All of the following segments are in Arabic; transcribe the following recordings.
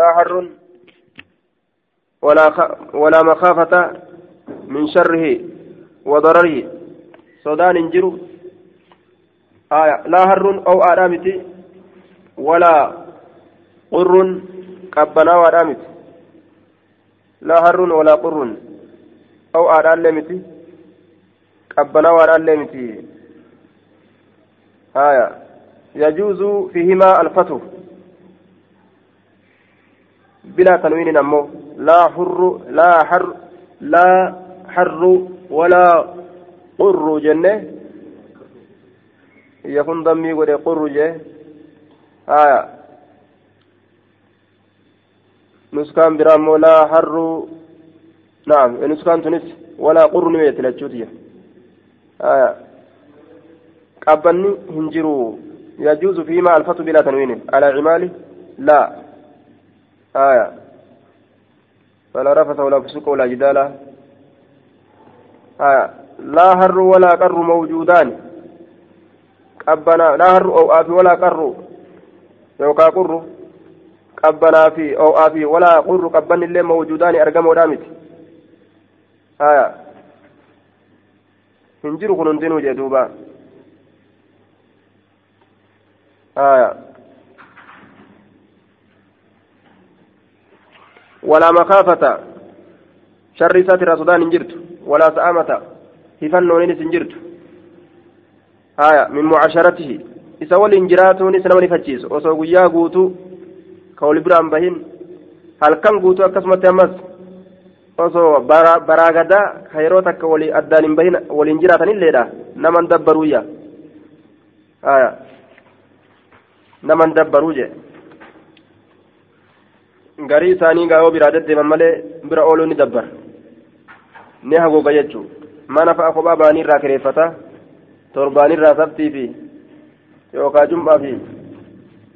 لا حر ولا. ولا مخافة من شره وضرره. صدان انجروا آية. لا حر أو آرامتي ولا قر قبنا وآرامتي لا حر ولا قر أو آرام لمتي قبنا وآرام لمتي آية. يجوز فيهما الفتح. بلا تنوين أمه لا حر لا حر لا حر ولا قر جنة. يكون ضمي ولا قر جه. آية. نسكان برامو لا حر. نعم نسكان تونس ولا قر نميت لتشوتيا آية. قبني هنجرو. يجوز فيما الفتح بلا تنوين. على عماله لا. آية. فلا رفث ولا فسوق ولا جدال. آية. لا هر ولا قر موجودان. قبنا لا هر أو آفي ولا قر. يوكا قر. قبنا في أو آفي ولا قر. قبن اللي موجودان أرقموا دامت. آية. hinjiru kun hundinuu jee duuba aya ولا مخافة شر ساتر صدان انجرت ولا سآمة هفنون انجرت هايا من معاشرته nama ni fachiisu osoo guyyaa guutuu ka wali biraan bahin halkan guutuu akkasumatti ammas osoo baraagadaa ka yeroo takka walii addaan hin bahin waliin jiraatanilleedha naman dabbaruuyya haya naman dabbaruu jee garii isaanii gaa'oo biraa deddeeman malee bira ooluu ni dabbar ni haguuga jechuun mana fa'a kophaa baanii irraa kireeffata torbaan irraa sabtii fi yookaan jum'aa fi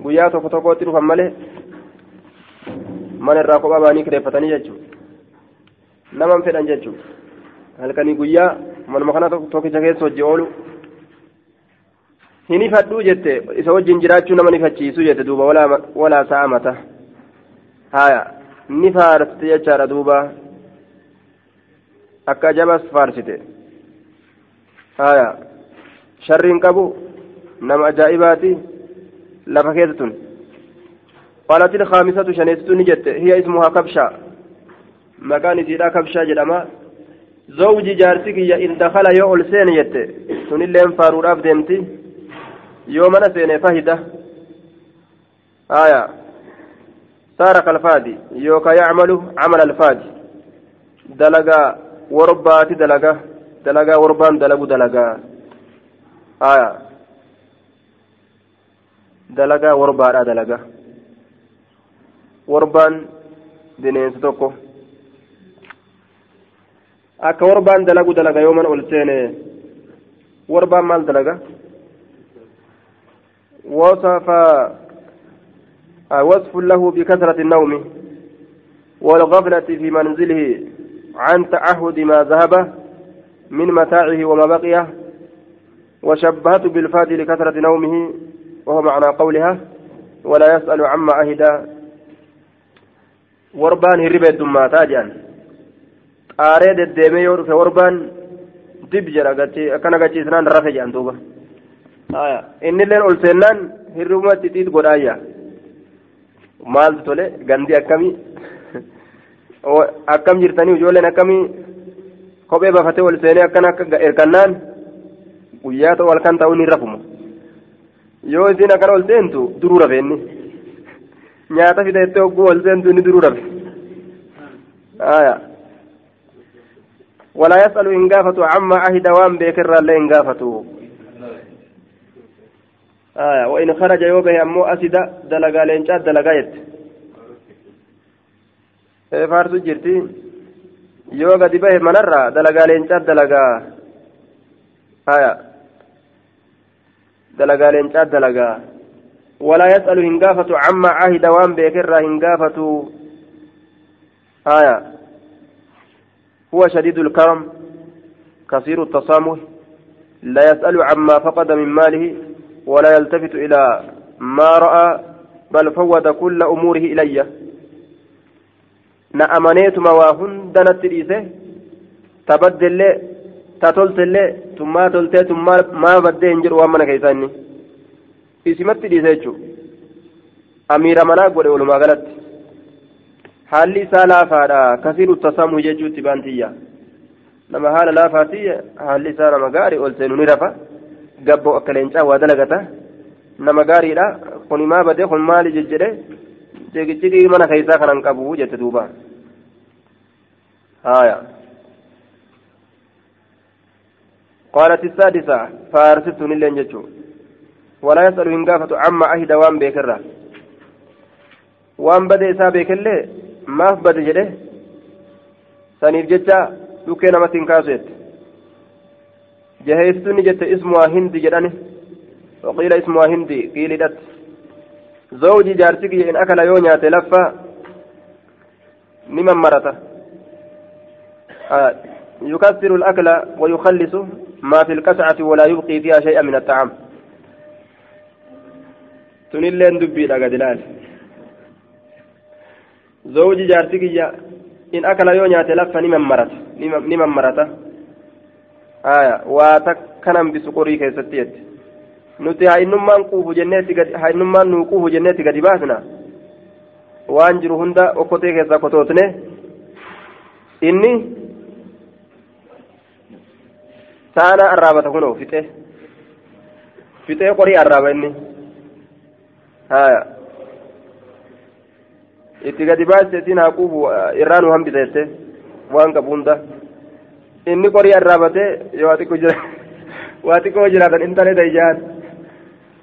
guyyaa tokko tokkotti dhufan malee mana irraa kophaa baanii kireeffatanii jechuudha naman fedhan jechuudha halkanii guyyaa manuma kana tokkicha keessa hojii oolu hin ifadhuu jette isa wajjin jiraachuu nama ifachiisu jette duuba walaa sa'a mata. Haya ni faarsite jechaadha duuba. Akka jabas faarsite. Haya sharriin qabu. Nama ajaa'ibaati. Lafa keessa tun قالت الخامسة شنيستو نجت هي اسمها كبشة مكان سيدا كبشة جدما زوجي جارسك إن دخل يؤل سين يت سن اللين فارور أفدمتي يوم أنا سين فهدة آية صار كالفادي يوكا يعمل عمل الفادي. دلقا وربات دلقا دلقا وربان دلقوا دلقا آية. دلقا وربارا دلقا وربان tokko akka warbaan dalagu dalaga yooman ol seene warbaan maal dalaga wasafa وصف له بكثرة النوم والغفلة في منزله عن تعهد ما ذهب من متاعه وما بقي وشبهته بالفاد لكثرة نومه وهو معنى قولها ولا يسأل عما عهد. وربان هرب الدماتا جان قاري دديمي يورف وربان دب جرا كان غتي سنان رفع جان دوبا آية إن اللين ألسنان هرمت تتيت قرايا maaltu tole gandi akkamii akkam jirtanii ijoolleen akkamii kophee bafatee ol seenee akkana akka erkannaan guyyaa ta'u halkan ta'uu ni rafuma yoo isiin akkana ol seentu duruu rafe inni nyaata fideettee hogguu ol seentu inni duruu rafe يسأل إن قافته عما عهد وان بيكر الله إن قافته آية وإن خرج يوبه أمو أسد دلقا لينشات دلقا يت فارسو جرتي manarra dalagaa leencaa dalagaa haya dalagaa leencaa dalagaa walaa yasalu hin gaafatu cammaa cahida waan beekerraa hin gaafatu haya huwa shadiidu lkaram kasiiru التصامح لا يسأل عما فقد من ماله ولا يلتفت إلى ما رأى بل فوض كل أموره إلي ta baddellee ta toltellee tummaa toltee tummaa maa baddee hin jedhu waan mana keessaa inni isimatti dhiise jechuudha amiira manaa godhe walumaa galatti haalli isaa laafaadha kasii uttasamuu jechuutti baantiyya nama haala laafaati haalli isaa nama gaarii ol seenu gabboo akka leencaa waa dalagata nama gaariidha kuni maa badee kun maali jejjedhe jeegichi mana keessaa kanan qabu jette duuba haya قالت السادسة فارست نلين جتشو ولا يسأل إن قافة عما أهد وان بيكرة وان بدأ إسا بيكلي ما بدأ جده سنيف جتشا يوكي نمتين كاسويت جهيستني جت اسمها هندي جداني. وقيل اسمها هندي قيل دت زوجي جارتك إن أكل يونيا تلفى. نمن مرته. آه يكثر الأكل ويخلص ما في الكسعة ولا يبقي فيها شيئا من الطعام. تنلين دبي لقد لال زوجي جارتك إن أكل يونيا تلفى نمن مرته نمن مرته آية واتكنم بسقوري كيستيت nuti hainummaan quufu jenneetti gadi hainummaan nuu quufu jenneetti gadi baasna waan jiru hunda okkotee keessaa kotootne inni saana arraabata kunoo fixee fixee qorii arraaba inni haya itti gadi baaseetiin haa quufu irraa nu hambiteette waan qabu hunda inni qorii arraabatee yoo waa xiqqoo jira waa xiqqoo jiraatan intala eda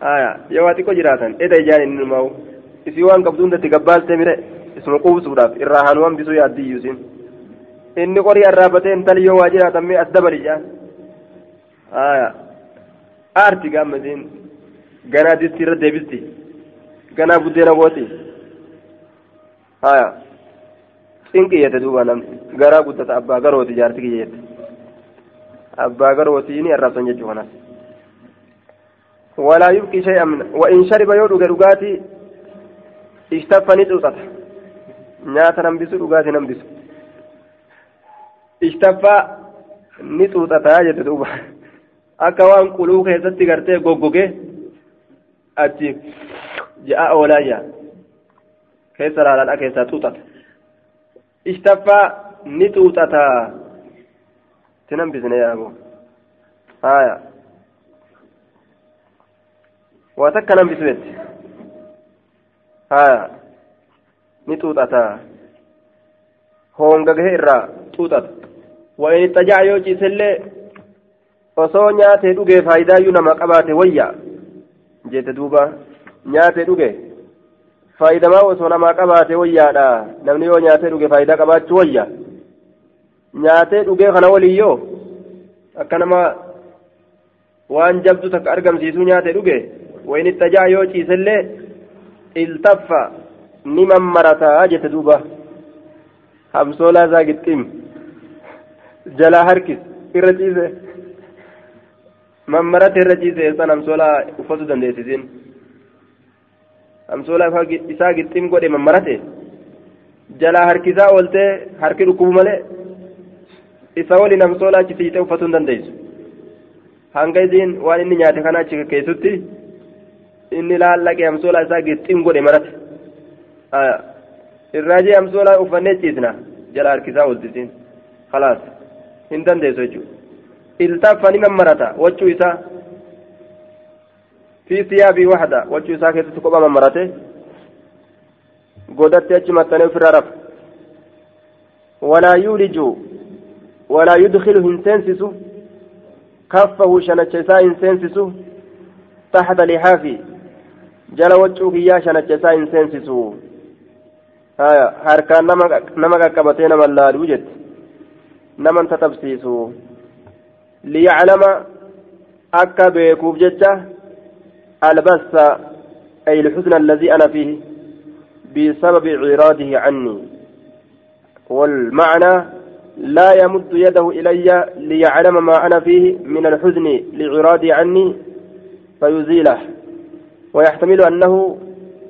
aya yoo waa xiqqoo jiraatan eda ijaan inni numaa'u isii waan qabdu hunda itti gabbaaltee mire isuma quubsuudhaaf irraa haan hambisuu yaaddiyyuu isin inni qorii arraabatee intali yoo waa jiraatan mee as dabali jaan aya aarti gaammadeen ganaa disti irra deebisti ganaa buddeena gooti aya cinqiyyate duuba namni garaa guddata abbaa garooti jaarti kiyyette abbaa garooti ni arraabsan jechuu kanas walaa yubqi shay'an min وإن شرب يودو دغاتي اشتفني دوتata nyaata nambisu dhugaatii nambisu ishtaffaa ni xuuxataa jette duuba akka waan quluu keessatti gartee goggogee achi ja'a oolaayya keessa laaladha keessaa xuuxata ishtaffaa ni xuuxataa nambisne yaabo haya waa takka nambisu jette haya ni xuuxata hoonga gahe irraa xuuxata wain ittajaca yoo ciisellee osoo nyaatee dhugee faayidaayyuu nama qabaate wayya jette duuba nyaatee dhuge faayidamaa osoo namaa qabaate wayyaadha namni yoo nyaatee dhuge faayidaa qabaachuu wayya nyaatee dhugee kana waliyyoo akka nama waan jabdu takka argamsiisuu nyaatee dhuge wain ittajaca yoo ciisellee iltaffa ni mammarataa jette duuba hamsoolaa isaa gixxim jalaa harkis irra ciise mammarate irra ciise san hamsoolaa uffatu dandeessisin hamsoolaa isaa gixxim godhe mammarate jalaa harkisaa ooltee harki dhukkubu malee isa waliin hamsoolaa achi siite uffatu hin dandeessu hanga isiin waan inni nyaate kana achi keessutti inni laallaqe hamsoolaa isaa gixxim godhe marate irraajii amsoolaa uffannee ciisna jala harkisaa ooltisiin khalaas hin dandeessu jechuudha iltaaffa ni mammarata wachuu isaa fi siyaabii waxda wachuu isaa keessatti kopha mammarate godatti achi maxxanee ofirraa rafa walaa yuuliju shanacha isaa hin seensisu taxta lixaafi jala wachuu kiyyaa shanacha isaa hin seensisu harkaan nama qaqqabatee nama laaluu jette naman tatabsiisu liyaclama akka beekuuf jecha albassa ay الحزن الذي أنا فيه بسبب إعراضه عني والمعنى لا يمد يده إلي ليعلم ما أنا فيه من الحزن لإعراضي عني فيزيله. ويحتمل أنه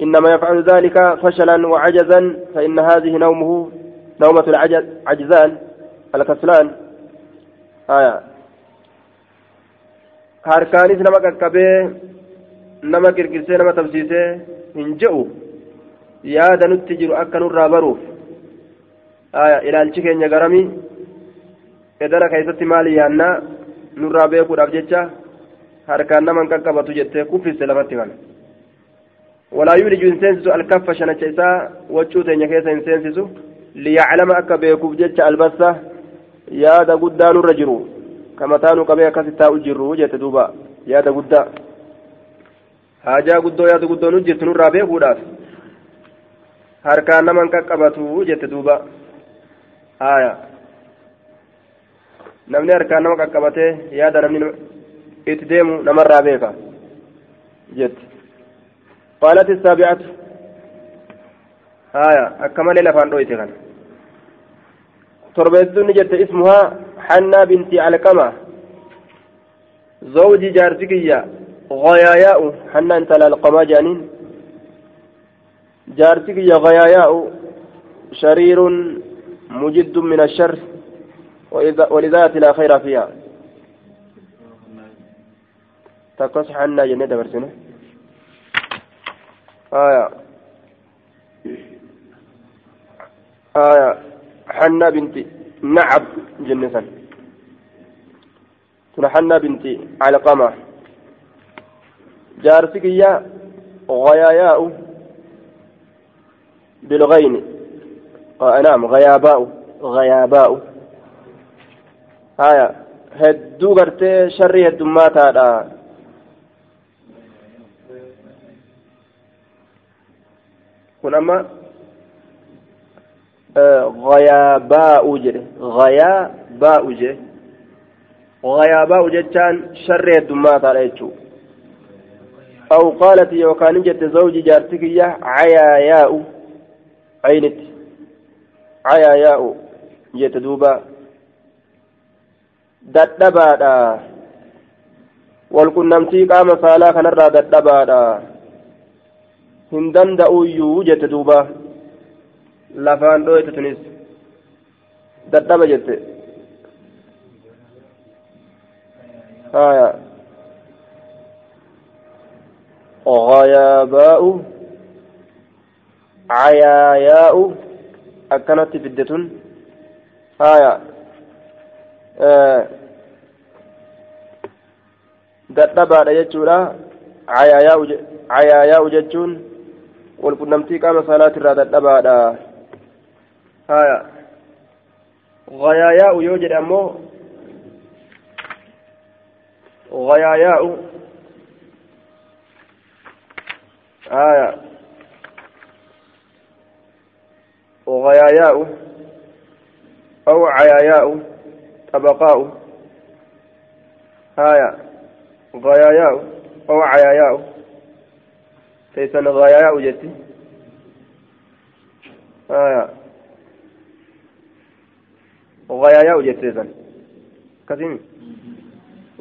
إنما يفعل ذلك فشلا وعجزا فإن هذه نومه نومة العجزان الكسلان. آية. harkaanis nama qaqqabee nama girgirsee nama tabsiisee hin je'u yaada nutti jiru akka nurraa baruuf ilaalchi keenya garamii edana keessatti maali yaannaa nurraa beekuudhaaf jecha harkaan nama hin qaqqabatu jettee kuffiste lafatti kana walaa yuuliju hin seensisu alkaffa shanacha isaa waccuu teenya keessa hin liyaclama akka beekuuf jecha albassa yaada guddaa nurra jiru kamataanu qabee akkasi taa'u jirru jette duuba yaada guddaa haajaa guddoo yaada guddoo nu jirtu nurraa beekuudhaaf harkaan nama hin qaqqabatu jette duuba haaya namni harkaan nama qaqqabatee yaada namni itti deemu namarraa beeka jette قالت السابعة آية أكمل لفان رويتي كان تربيتون جت اسمها حنا بنت علقمة زوج جارتكية غياياء حنا انت القما جانين جارتكية غياياء شرير مجد من الشر ولذات لا خير فيها. تقص حنا جنة دبرسنا آية. آية. حنا بنت نعب جنة حنا بنت علقمة. جارسك يا غياياء بالغين. نعم غياباء غياباء آية hedduu gartee sharrii heddummaataadha kun amma غياباء جده غياباء جده غياباء جتان شر الدمات على يجو أو قالت يوكان جت زوجي جارتك يا عياياء عينت عياياء جت دوبا dadhabaadha walqunnamtii qaama saalaa kanarraa dadhabaadha hin danda'uyyuu jette duuba lafaan dhoyte tunis dadhaba jette haya غياباء عياياء أكنت فدة هايا dadhabaadha jechuudha cayaayaa'u jechuun walqunnamtii qaama salaatirraa dadhabaadha haya غياياء يوجد أمو غياياء آية غياياء أو عياياء طبقاء آية غياياء أو عياياء تيسن غياياء جتي آية غياياء جتي كثير.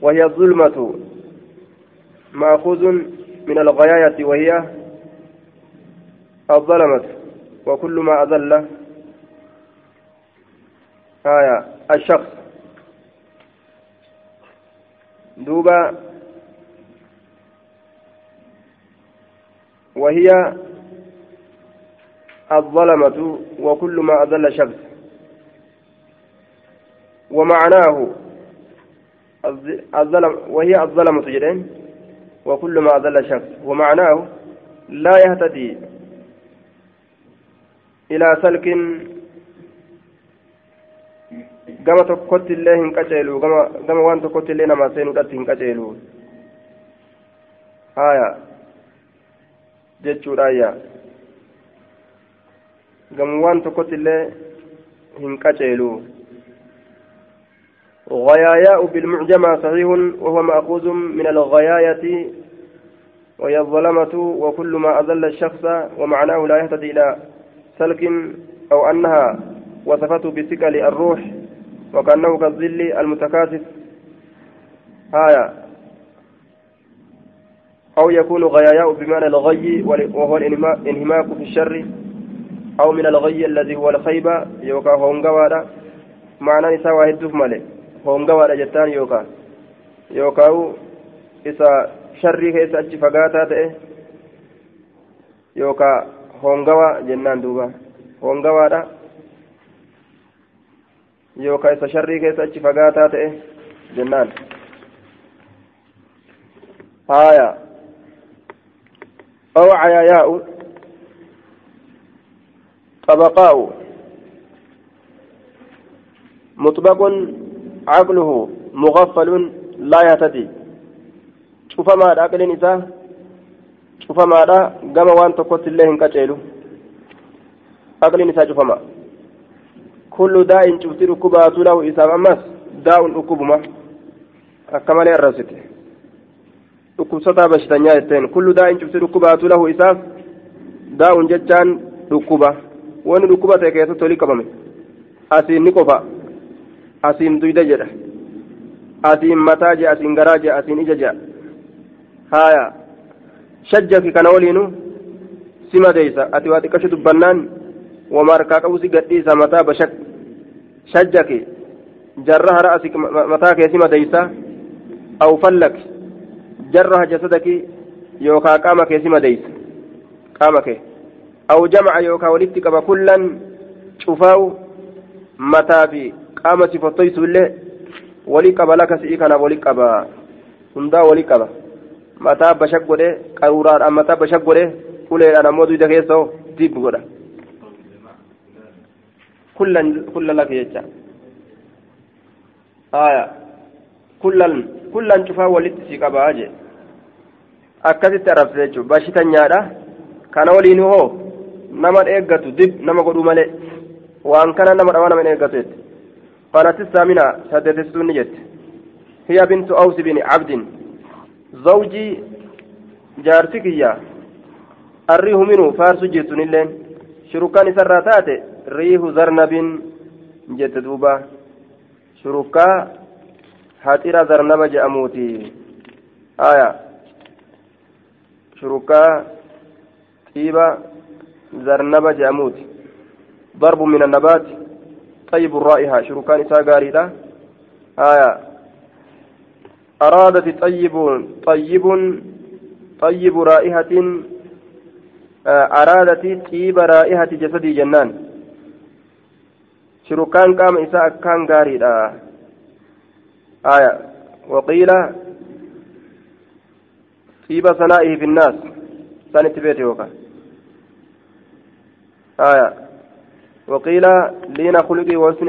وهي الظلمة. مأخوذ من الغياية وهي الظلمة. وكل ما أذل. آية. الشخص. دوبا. وهي الظلمة وكل ما أذل شخص. ومعناه الظلم وهي الظلمة جدين وكل ما أذل شخص. ومعناه لا يهتدي. إلى سلك gama tokkotti illee hin qaceelu gama waan tokkotti illee namaa seenuudhatti hin qaceelu haya jechuudhaayya gama waan tokkotti illee hin qaceelu غياياء بالمعجمة صحيح وهو مأخوذ من الغياية وهي الظلمة وكل ما أذل الشخص ومعناه لا يهتدي إلى سلك أو أنها وصفته بثقل الروح وكأنه كالظل المتكاثف. آية. أو يكون غياياء بمعنى الغي وهو الانهماك في الشر. أو من الغي الذي هو الخيبة يوكا هونغوادا. معنى نساء واحد مالي. هونغوادا جتان يوكا. يوكاو إسا شري كيس أجي فقاتا تأه. يوكا هونغوا جنان دوبا هونغوادا يوكا إسا شري كيس أجي فقاتا تأه جنان آية أو عياياء طبقاء مطبق عقله مغفل لا يهتدي شوف ما عقل نساء شوف ما قام وان تقوت الله كتيلو عقل نساء شوف ما كل داء شفت ركبات له إسام أمس داء ركبما أكمل الرسول dhukkubsataa bashitanyaa jetteen kullu daa'in cufti dhukkubaatu lahu isaaf daa'un jechaan dhukkuba wanni dhukkuba ta'e keessatti olii qabame asiin ni qofa asiin duyda jedha asiin mataa jea asiin garaa jea asiin ija jea haya shajjaki kana waliinu si madeeysa ati waa xiqqasho dubbannaan wama harkaa qabu si gadhiisa mataa bashak shajjaki jarra hara asi mataa kee si madeeysa aw fallaki جرها جسدك يوكا قام كيسي مديس قام كي أو جمع يوكا ولدتك كلا شفاو متى في قام سفتيس الله ولي قبلك سيكنا ولي قبا هندا ولي قبا متى بشك غده قروران أما متى بشك غده كل أنا مودو دكيسو ديب غده كلا كلا لك يجا آية كلا كلا شفاو ولدتك قبا أجي akkasitti arrabse jechuudha bashitan nyaadha kana waliin hoo nama eeggatu dib nama godhuu malee waan kana nama dhawaa nama eeggatu jette قالت الثامنة سدت السنة جت هي بنت أوس بن عبد زوجي جارتك يا الريه منه فارس جت نلين شركان سراتات ريه زرنب جت دوبا شركا هاتيرا زرنب جأموتي آية شركاء طيبة زرنبة جاموت ضرب من النبات طيب الرائحة شركاء نساء قاريدة آية أرادت طيب طيب طيب رائحة أرادت طيب رائحة جسدي جنان. شركان قام إساء كان قاريدة آية. وقيل طيب ثنائه في الناس. ثاني بيت يوكا آية. وقيل لين خلقه وحسن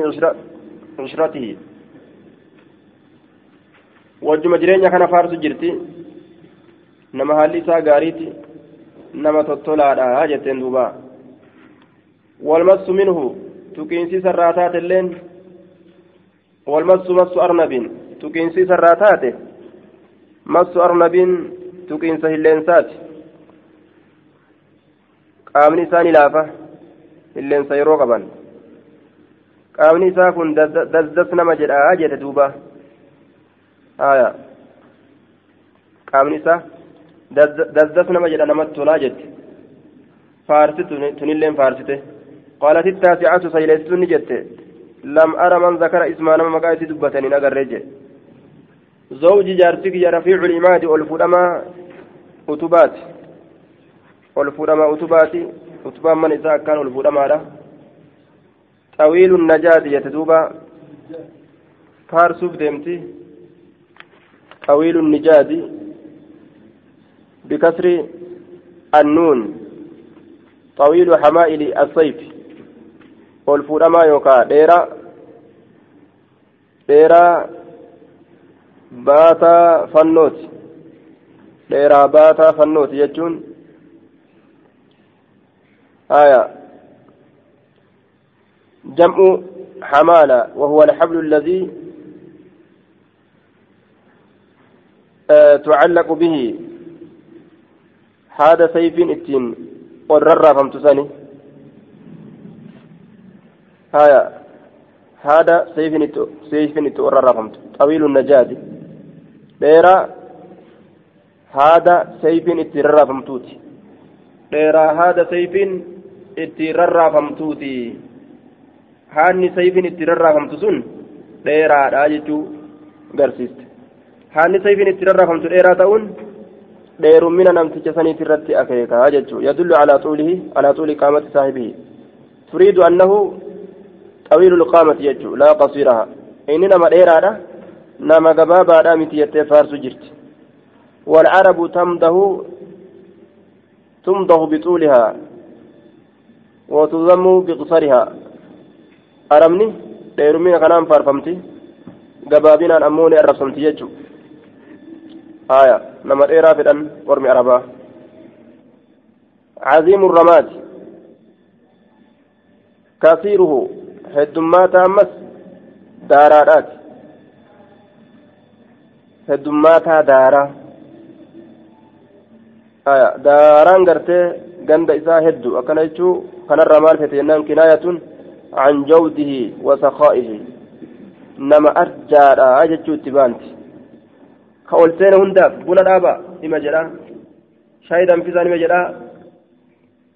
عشرته. Wajjuma jireenya kana faarsu jirti nama haalli isaa gaariiti nama tottolaadha jetteen duuba walmassu minhu tuqiinsi sarraa taate illeen walmassu massu arnabin tuqiinsi sarraa taate massu arnabin tuqiinsa hilleensaati qaamni isaa ni laafa hilleensa yeroo qaban qaamni isaa kun dazdas nama jedhaa jedhe duuba qaamni isaa dazdas nama jedha namatti tolaa jette faarsi tunilleen faarsite قالت التاسعة سيلستني جت لم أرى من ذكر اسمها نما مقايتي دبتني نقر رجل زوجي جارتك يا رفيع العماد والفلما أتبات والفلما أتبات أتبان من إذا كان الفلما طويل النجاد يتدوبا. فارسوف ديمتي. طويل النجاد بكسر النون طويل حمائل الصيف والفلما يوكا ديرا ديرا baataa fannooti dheeraa baataa fannooti jechuun haya jam'u حمالة وهو الحبل الذي تعلق به هذا سيف اتين قرر فمتساني هايا هذا سيف سيف قرر فمت طويل النجاد dheeraa haada sayfiin itti rarraafamtuuti dheeraa haada sayfiin itti rarraafamtuuti haanni sayfiin itti rarraafamtu sun dheeraadha jechuu haanni sayfiin itti rarraafamtu dheeraa ta'uun dheerummina namticha saniit irratti akeekaa jechuu yadullu calaa xuulihi alaa xuuli qaamati saahibihi turiidu annahu طويل القامة يجو لا قصيرها إني نما ديرادة نما غبابة متي يتي فارسو جرت والعرب تمده تمضغ بطولها وتذم بقصرها أرمني ديرمين كلام فارفمتي gabaabinaan ammoo ni arrabsamti jechuudha haya nama dheeraa fedhan ormi arabaa عظيم الرماد. كثيره هدمات أمس دارات هدمات دارا. آية. داران قرتي قند إساء هدو. أكن يجو كان الرمال فتينان كناية عن جوده وسخائه. nama arjaadha jechuutti baanti ka ol seene hundaaf buna dhaaba nima jedha shaayii danfisaa nima jedha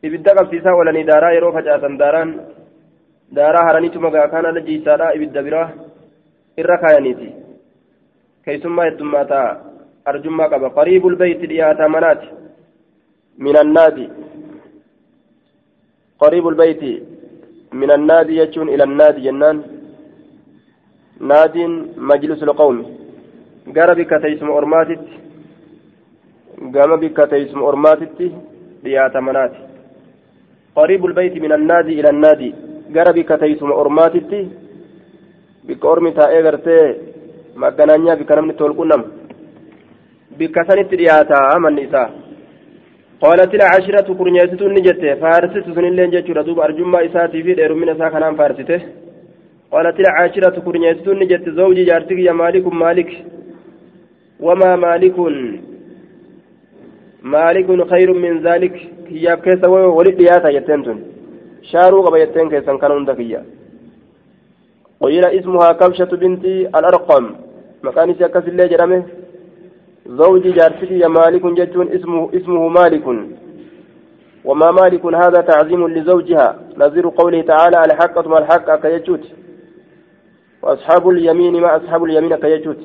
ibidda qabsiisaa oolanii daaraa yeroo facaasan daaraan daaraa haraniitu magaa kaan ala jiisaadha ibidda biraa irra kaayaniiti keeysummaa heddummaata arjummaa qaba qariibul beeyti dhiyaata manaati min annaadi qariibul beeyti min annaadi jechuun ila annaadi jennaan naadiin majlisul qawmi gara bikka teeysuma ormaatitti gama bikka teeysuma ormaatitti dhiyaata manaati qariibul beeyti min annaadi ila annaadi gara bikka teeysuma ormaatitti bikka ormi taa'ee gartee magganaanyaa bikka namni tolqunnama bikka sanitti dhiyaata manni isaa قالت العاشرة كرنيست نجت فارست سنين جتشورا دوب أرجما إساتي في دير من إسا كلام فارسته قالت العاشرة كرنيست نجت زوجي جارتك يا مالك مالك وما مالك مالك خير من ذلك كياب كيسا ولد ياتا يتنتن شارو قبا يتن كيسا كانون دكيا قيل اسمها كبشة بنت الأرقم. مكان سيكس اللي جرمه زوجي جارتك يا مالك جتون اسمه اسمه مالك. وما مالك هذا تعظيم لزوجها. نظير قوله تعالى الحق ما الحق كيجوت. وأصحاب اليمين ما أصحاب اليمين كيجوت.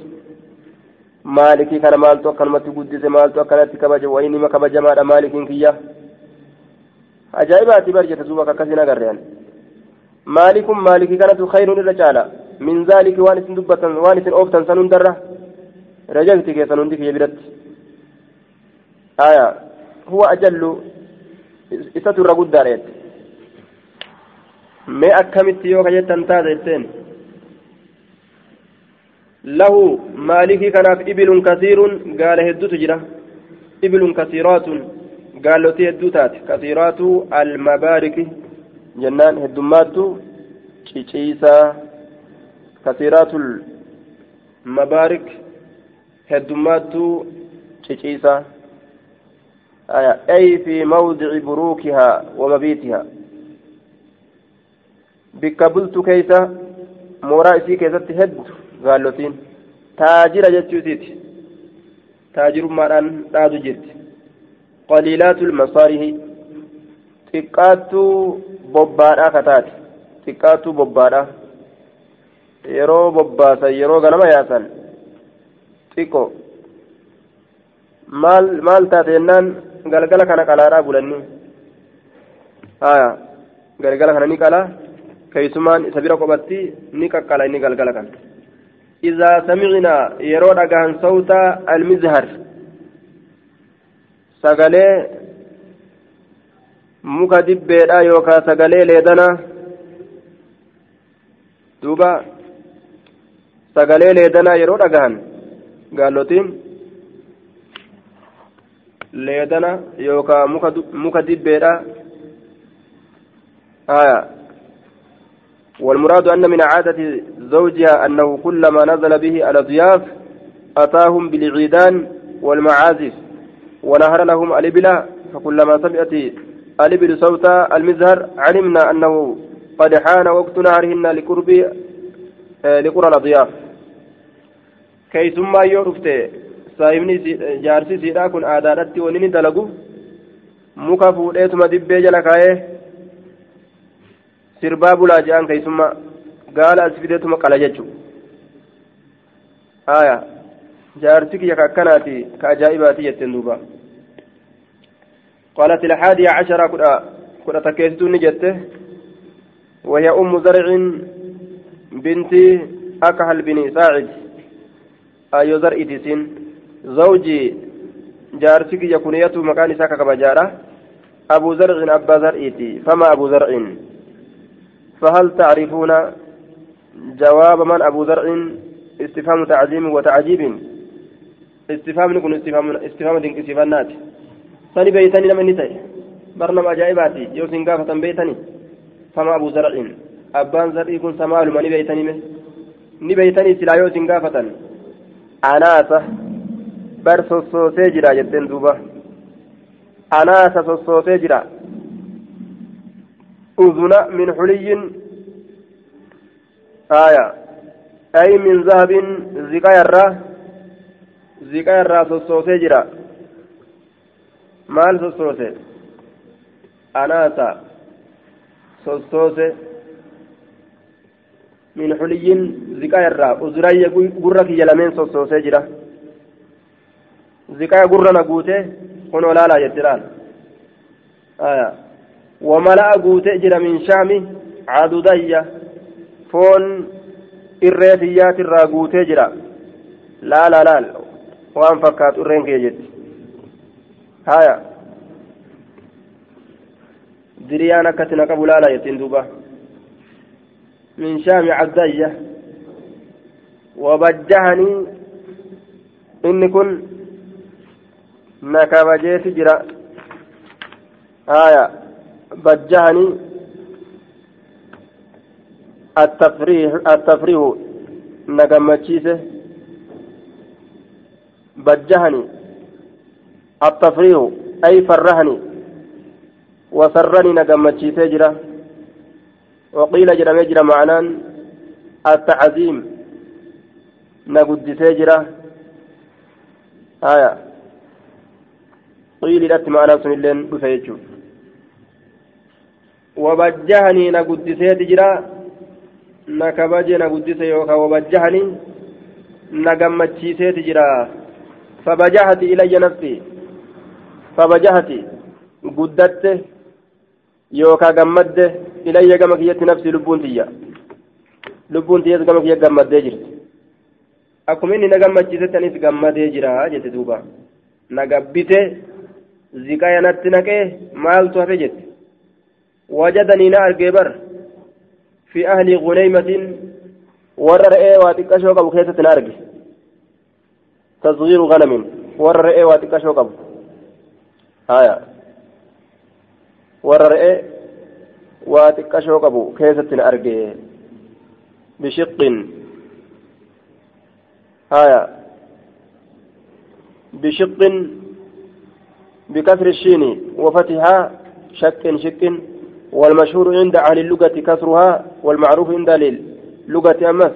مالكي كان مالتو كلمة قدس مالتو كانت كبج وإنما كبج ما مالك كيا أجائبات برجة زوبك كسنا قريان مالك مالكي كانت خير الرجال من ذلك وانس دبة وانس أوفتا سنون درة رجلت كي سنون ديك يبرت آية هو أجل إستر رقود داريت ما أكملت يوكا جتن تاتين له مالكي كناف إبل كثير قال هدو تجرى إبل كثيرات قال له هدوتات كثيرات المبارك جنان kasiiraatul mabaarik heddummaattuu ciciisa ay fi mawdici buruukihaa wamabiitihaa bikka bultu keeysa mooraa isii keessatti heddu gaallotiin taajira jechuusiiti taajirummaadhaan dhaadu jirti qaliilaatul masaarihi xiqqaattuu bobbaadhaa kataati xiqqaattuu bobbaadha yeroo bobbaasan yeroo ganama yaasan xiqqo maal maal taate jennaan galgala kana qalaadhaa bulanni haya galgala kana ni qalaa keeysumaan isa bira qophatti ni qaqqala inni galgala kana إذا سمعنا يرون أجان صوت المزهر سقالي مكدب يوكا سقالي ليدنا duuba sagalee leedanaa yeroo dhagahan gaallotiin leedana yookaan muka dibbeedha haya والمراد أن من عادة زوجها أنه كلما نزل به على ضياف أتاهم بالعيدان والمعازف ونهر لهم الإبل فكلما سمعت الإبل صوت المزهر علمنا أنه قد حان وقت نهرهن لقرب لقرى الأضياف. كي ثم يعرفت saahibni jaarsi siidhaa kun aadaadhatti wanni ni dalagu muka fuudheetuma sirbaa bulaa je'an keessummaa gaala as fideetuma qala jechuudha haaya jaarsi kiyya ka akkanaati ka ajaa'ibaati jetteen duuba. قالت الحادية عشرة كنا تكيستوني جته وهي أم زرع بنت أكهل بن ساعد أيو زرع تسين زوجي جارسك يكون يتو مكان ساكا كبجارة أبو زرع أبا زرعتي فما أبو زرع فهل تعرفون جواب من أبو زرع استفهام تعظيم وتعجيب؟ استفهام نكون استفهام استفهام دين استفهامات. سني بيتني لما نتاي برنامج أجائباتي يوسين قافة بيتني. فما أبو زرع أبان زرع يكون سمال من بيتني من ni beeytanii silaa yoo isin gaafatan anaasa bar sossoosee jira jetteen duuba anaasa sossoosee jira uduna min xuliyyin aya ay min zahabin ziqaa irraa ziqaa irraa sossoosee jira maal sossoose anaasa sossoose min xuliyyin ziqaa irraa uzurayya gurra kiyya lameen sossoosee jira ziqaa gurra na cadudayya foon irree tiyyaatirraa guutee jira laala laal waan fakkaatu irreen kiyya jetti haya diriyaan akkatti na qabu laala jettiin duuba من شام عبدية وبجهني إني كن نكبجيت جرا آية بجهني التفريح التفريح نجمتشيسه. بجهني التفريح أي فرهني وسرني نجمتشيسه جرا. وقيل جرى مجرى معنان التعظيم نقد تجرى آية. قيل لت معنى سن اللين بفيجو وبجهني نقد تجرى نكبج نقد يوكا وبجهني نقمتشيسي تجرى فبجهت إلي نفسي فبجهت قدت يوكا قمد ilayya gama kiyyatti nafsi lubbuun tiyya lubbuun tiyyas gama kiyya gammaddee jirti akkuma inni na gammachiisetti anis gammadee jira jette duuba na gabbite ziqaya natti naqee maaltu hafe jette guneymatin warra re'ee waa xiqqashoo qabu keessatti na arge tasgiiru ganamin warra re'ee waa xiqqashoo qabu haya warra re'ee waa xiqqashoo qabu keessatti na arge bishiqqin haya bishiqqin بكسر الشين وفتحها شك شك والمشهور عند أهل اللغة كسرها والمعروف عند أهل اللغة أمس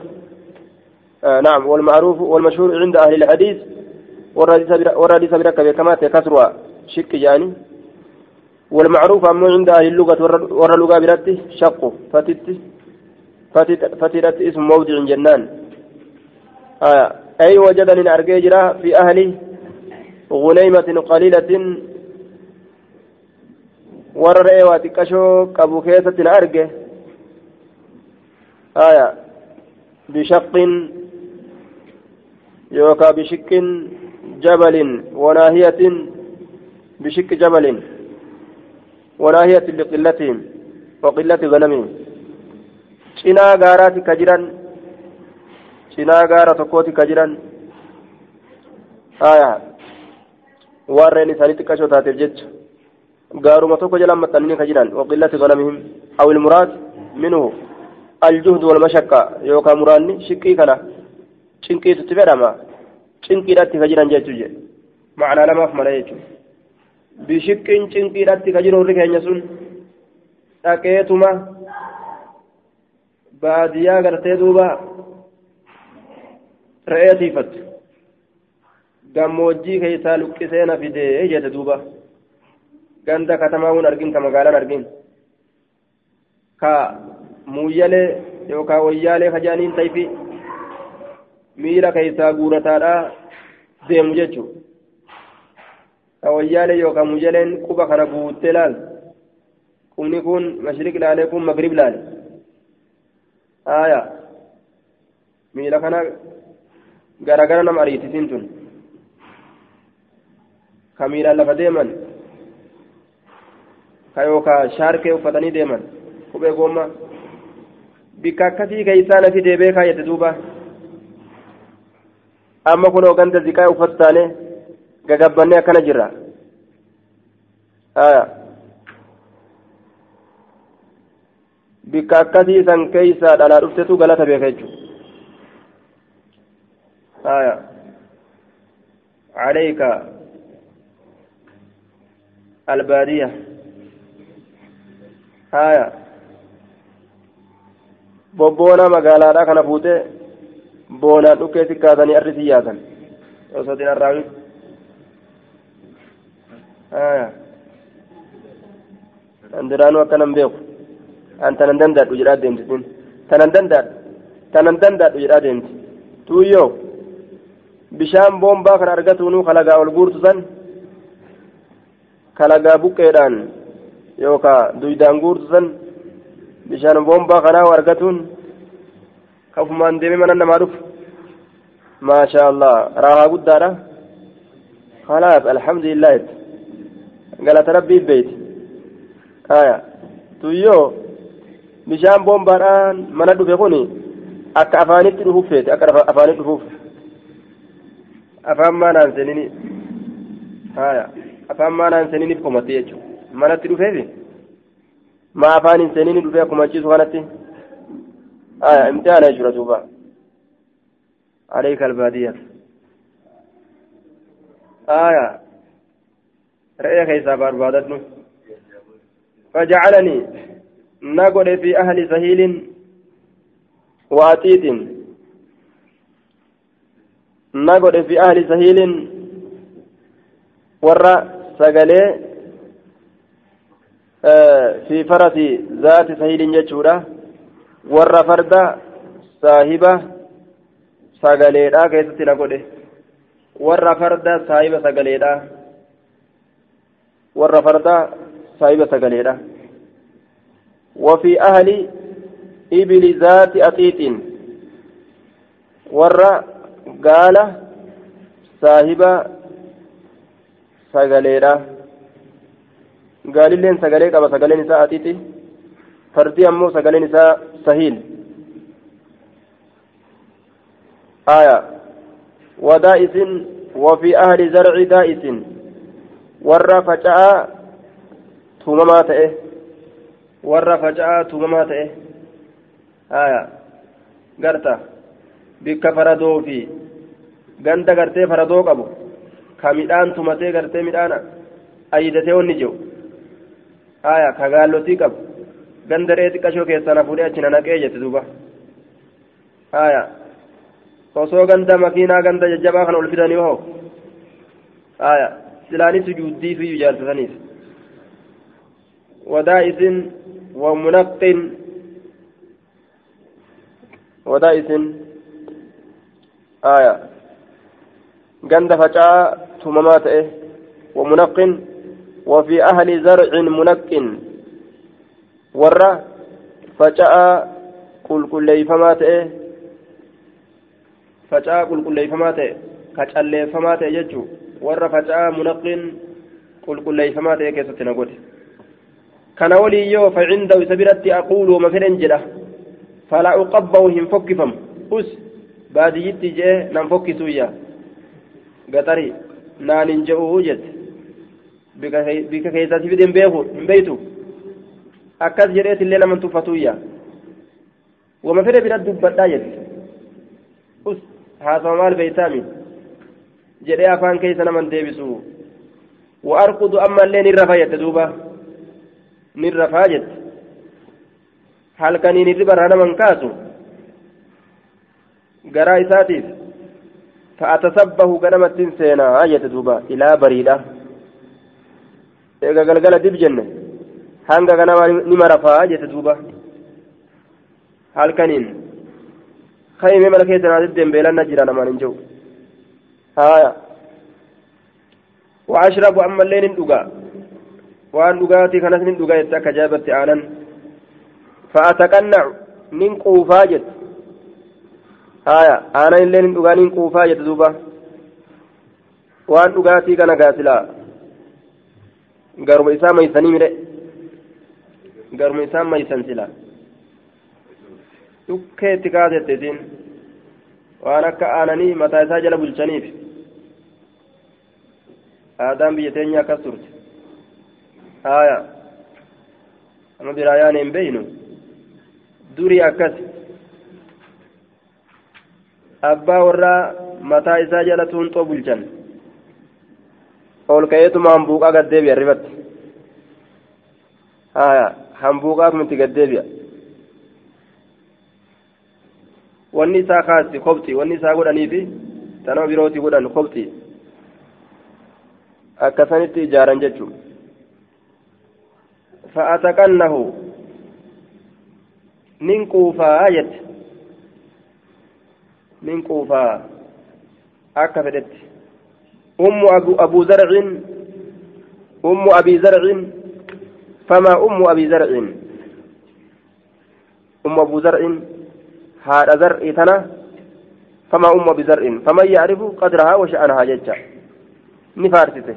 آه نعم والمعروف والمشهور عند أهل الحديث. والرديس بركة كما كسرها. شك يعني؟ والمعروف أمو عند أهل اللغة ورى اللغة براتي شق. فتت فتت اسم موضع جنان. آه أي وجدني أرجي جرا في أهلي غنيمة قليلة ورى واتكشو كابو كيسة أرجي آية بشق يوكا بشك جبل وناهية بشك جبل وناهية لقلتهم وقلة غنمهم cinaa gaaraati ka jiran cinaa gaara tokkooti ka jiran haya warreen isaanii xiqqashoo taateef jecha maxxananii ka jiran waqillati ganamihim aw ilmuraad minhu aljuhdu walmashakka yookaan muraanni shiqqii kana cinqiitutti fedhama cinqiidhatti ka jiran jechuu jedhe macnaa lamaaf mala jechuudha bishiqqin cinqiidhatti ka jiru warri keenya sun dhaqeetuma baadiyyaa gartee duuba re'ee tiifattu gammoojjii keessaa luqqisee na fidee jette duuba ganda katamaa hun argin ka magaalaan argin ka muuyyalee yookaan wayyaalee kajaaniin tayfi miila keessaa guurataadha deemu jechuudha ka wayyaalee yookaan muuyyaleen quba kana guuttee laal qubni kun mashriq laalee kun magrib laale aayaa miila kana garagara nama ariitisiin tun ka miilaan lafa deeman ka yookaan shaarkee uffatanii deeman kophee goommaa bikka akkasii keessaa nafi deebee kaayyate duuba amma kun hoganta ziqaa uffatu taane gagabbannee akkana jirra bikka akkasii san keeysaa dhalaa dhuftetu galata beeka jechuudha عليك البادية haya bobboona magaalaadha kana fuute boonaan dhukkee sikkaatanii arri siyyaatan osoo din arraawi haya an duraanuu akkanan beeku an tanan dandadhu jedhaa deemti sin tanan dandadhu tanan dandadhu jedhaa deemti tuuyyoo bishaan boombaa kana argatuunuu kalagaa ol guurtu san kalagaa buqqeedhaan yookaan duydaan guurtu san bishaan boombaa kanaa argatuun kafumaan deemee mana namaa dhufu maashaa allah raahaa guddaadha khalaas alhamdulillah galata rabbii beeyti aya tuyyoo bishaan boombaadhaan mana dhufe kun akka afaanitti dhufuuf feete akka afaanitti dhufuuf afaan maanaan seenini haya afaan maanaan seeniniif komatte jechuudha manatti dhufeefi ma afaan hin seenini dhufee akkuma achiisu kanatti aya imtihaana jechuudha duuba عليك البادية آية رأي كيسا باربادتنا فجعلني نقل في أهل سهيل وأتيت نقل في أهل سهيل ورى سقلي في فرس ذات سهيل جتشورا ورى فرد صاحبة سقليدا كيست نقل ورى فرد صاحبة سقليدا ورى فرد صاحبة سقليدا وفي أهل إبل ذات أتيت. ورى قال صاحبة سقليدا gaalilleen sagalee qaba sagaleen isaa atiiti fardi ammoo sagaleen isaa sahiil aya wadaa'isin وفي أهل زرع دائس ورى فجأة تومما تئه ورى فجأة تومما تئه آية قرتا بك فردو في ganda gartee faradoo qabu ka midhaan tumatee gartee midhaan ayyidatee onni jiru haya ka gaallotii qabu ganda reeti qashoo keessaa na fuudhee achi na jette duuba haya osoo ganda makiinaa ganda jajjabaa kana ol fidanii hoo haya silaanis sujuuddii fi jaaltataniif wadaa'isin wa munaqqin wadaa'isin haya ganda facaa tumamaa ta'e wa munaqqin وفي أهل زرع منق. ورّا فجاء قل كل فما تئه فجاء قل كل فما تئه فما تئه يجو ورّا فجاء منق قل كل فما تئه كان ولي يو فعنده سبرت أقول وما فرن جده فلا أقبه هم فكفم. أس jee nan fokkisuyya gaxari naan hin je'uu jette bika keessatti fide hin beeku hin beeytu akkas jedheetillee naman tuffatuyya wama fedhe bira dubbadhaa jette us haasama maal beeytaami jedhee afaan keessa naman deebisu nin rafa jette duuba nin rafaa jette halkaniin irri baraa naman kaasu garaa isaatiif fa'atasabbahu ganamattiin seenaa jette duuba ilaa bariidha eega galgala dib jenne hanga ganama nima rafaa jette duuba halkaniin kaymee mana keessa naa deddeembeelan na jira namaan hin jiru haaya وأشرب أما الليل ندقا وأن دقاتي كانت من دقا يتأكى جابت آنا فأتقنع من قوفاجت هايا أنا الليل ندقا من قوفاجت دوبا وأن دقاتي كان قاتلا قرب إسام ميساني مره قرب إسام ميسان سلا dukkeetti kaasetteetiin waan akka aananii mataa isaa jala bulchaniif aadaan biyya teenya akkas turte haaya ama biraa yaane hin beeynu durii akkas abbaa warraa mataa isaa jala tuunxoo bulchan ol ka'eetuma hambuuqaa gaddeebi'a ribatti haaya hambuuqaa kumatti gaddeebi'a wanni isaa kaasti kobxi wanni isaa godhaniifi tanama birooti godhan kobxi akkasanitti ijaaran jechuun fa'ataqannahu nin quufaa jette nin quufaa akka fedhetti ummu abu zarcin ummu abi zarcin famaa ummu abi zarcin ummu abu zarcin haadha zar'i tana fama umma bizar'in faman yacrifu qadrahaa washa'anahaa jecha ni faarsite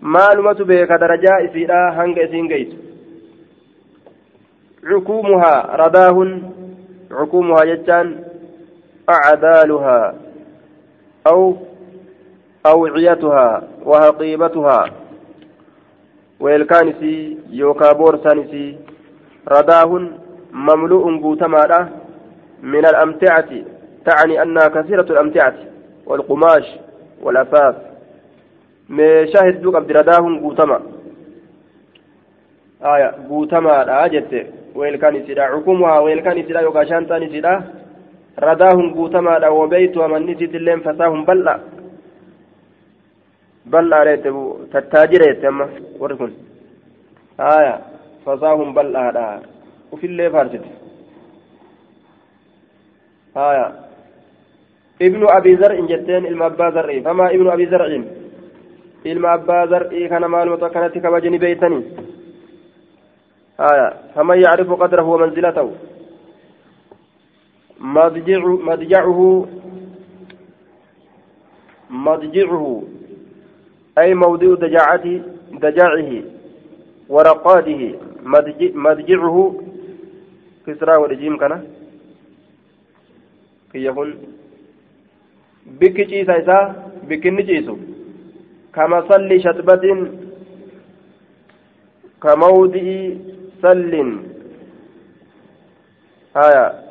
maalumatu beeka darajaa isiidha hanga isiin geysu cukuumuhaa radaahun cukuumuhaa jechaan acdaaluhaa aw أوعيتها وهقيبتها ويلكانسي يوكا بورسانسي. رداه مملوء قوتما من الأمتعة. تعني أنها كثيرة الأمتعة. والقماش والأثاث شاهد دوك عبد رداهم قوتما آية قوتما لا جت. ويل كان سيدا عكومها. ويل كان سيدا يوكا شانتاني سيدا رداهم قوتما لا وبيت ومن نسيت اللين فتاهم بلّا. بلّا ريت تتاجر ريت أما وركن آية فصاهم بلّا وفي اللي فارجت آية ابن أبي زرع جتين إلما أبا زرع فما ابن أبي زرع إلما أبا زرع كان مال متكنت كوجن بيتني آية فمن يعرف قدره ومنزلته مضجع مضجعه مضجعه أي موضع دجاعته دجاعه ورقاده مضجعه كسرى والجيم كان. kiyya kun bikki ciisa isaa bikkinni ciisu kama salli shatbatin kamawdi'i sallin haya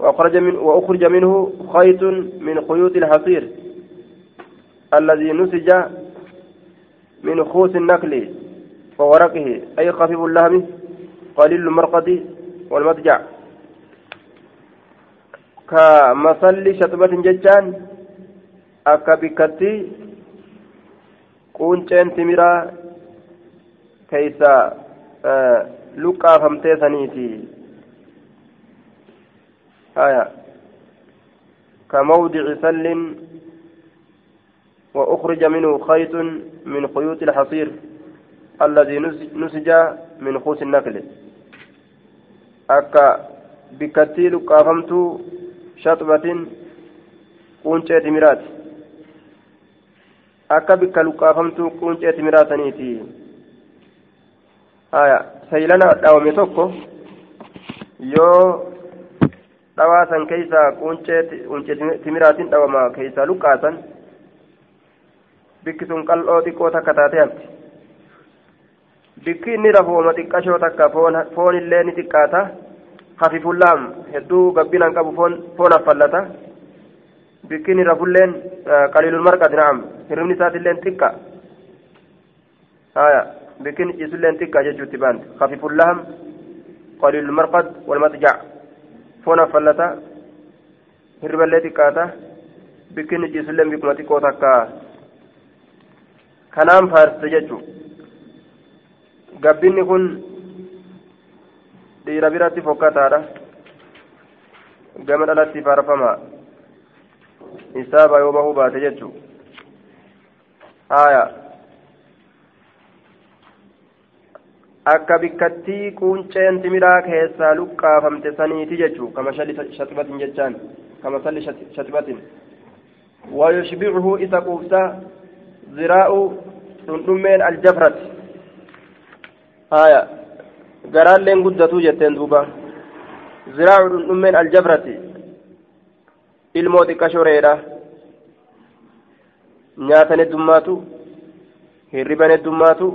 وأخرج, من وأخرج منه خيط من خيوط الحصير. الذي نسج من خوص النخل وورقه أي خفيف اللهم قليل المرقد والمضجع ka shatbatin jechaan akka bikkatti quunceen timiraa keeysa luqqaafamtee saniiti haya كموضع سل وأخرج منه خيط من خيوط الحصير الذي نسج من خوص النخل أكا بكتي لقافمتو shaxbatin quuncee timiraati akka bikka luqqaafamtuu quuncee timiraataniiti haya saylana dhawame tokko yoo dhawaasan keeysaa quuncee timiraatiin dhawama keeysaa luqqaasan bikki sun qal'oo xiqqoo takka taate hafti bikki inni rafooma xiqqashoo takka foon illee ni xiqqaata hafifullaam hedduu gabbinaan qabu foon affallata bikkin irra fulleen qaliilul marqati na'am hirribni isaatilleen xiqqa haya bikkin ciisulleen xiqqa jechuutti baante hafifullaam qaliilul marqad walmatjac foon affallata hirriballee xiqqaata bikkin ciisulleen bikkuma xiqqoo takka kanaan faarsite jechuu gabbinni kun dhiira biratti fokkataadha gama dhalatti faarfamaa isaaba yoo bahuu baate jechuu haya akka bikkattii quunceen timiraa keessaa luqqaafamte saniiti jechuu kama shalli shaxibatin jechaan kama salli shaxibatin wayushbicuhu isa quubsa ziraa'u dhundhummeen aljafrati haya garaalleen guddatuu jetteen duuba ziraa'u dhundhummeen aljafrati ilmoo xiqqashoreedha nyaatan heddummaatu hirriban heddummaatu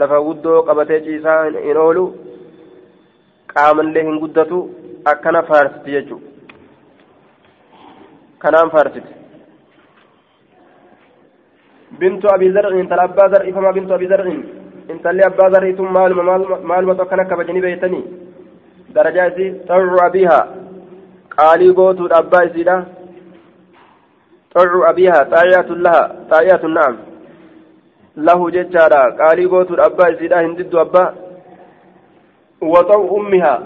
lafa guddoo qabatee ciisaa hin oolu qaamallee hin guddatu akkana faarsiti jechuudha kanaan faarsiti bintu abii zar'in intala abbaa zar'ii famaa bintu abii zar'in intalli abbaa zar'ii tun maaluma maalumatu akkana kabajanii beeytanii darajaa isii xarru abiihaa qaalii gootuudha abbaa isiidha xarru abiihaa xaa'iyatun laha xaa'iyatun na'am lahu jechaadha qaalii gootuudha abbaa isiidha hin diddu abbaa waxa'u ummihaa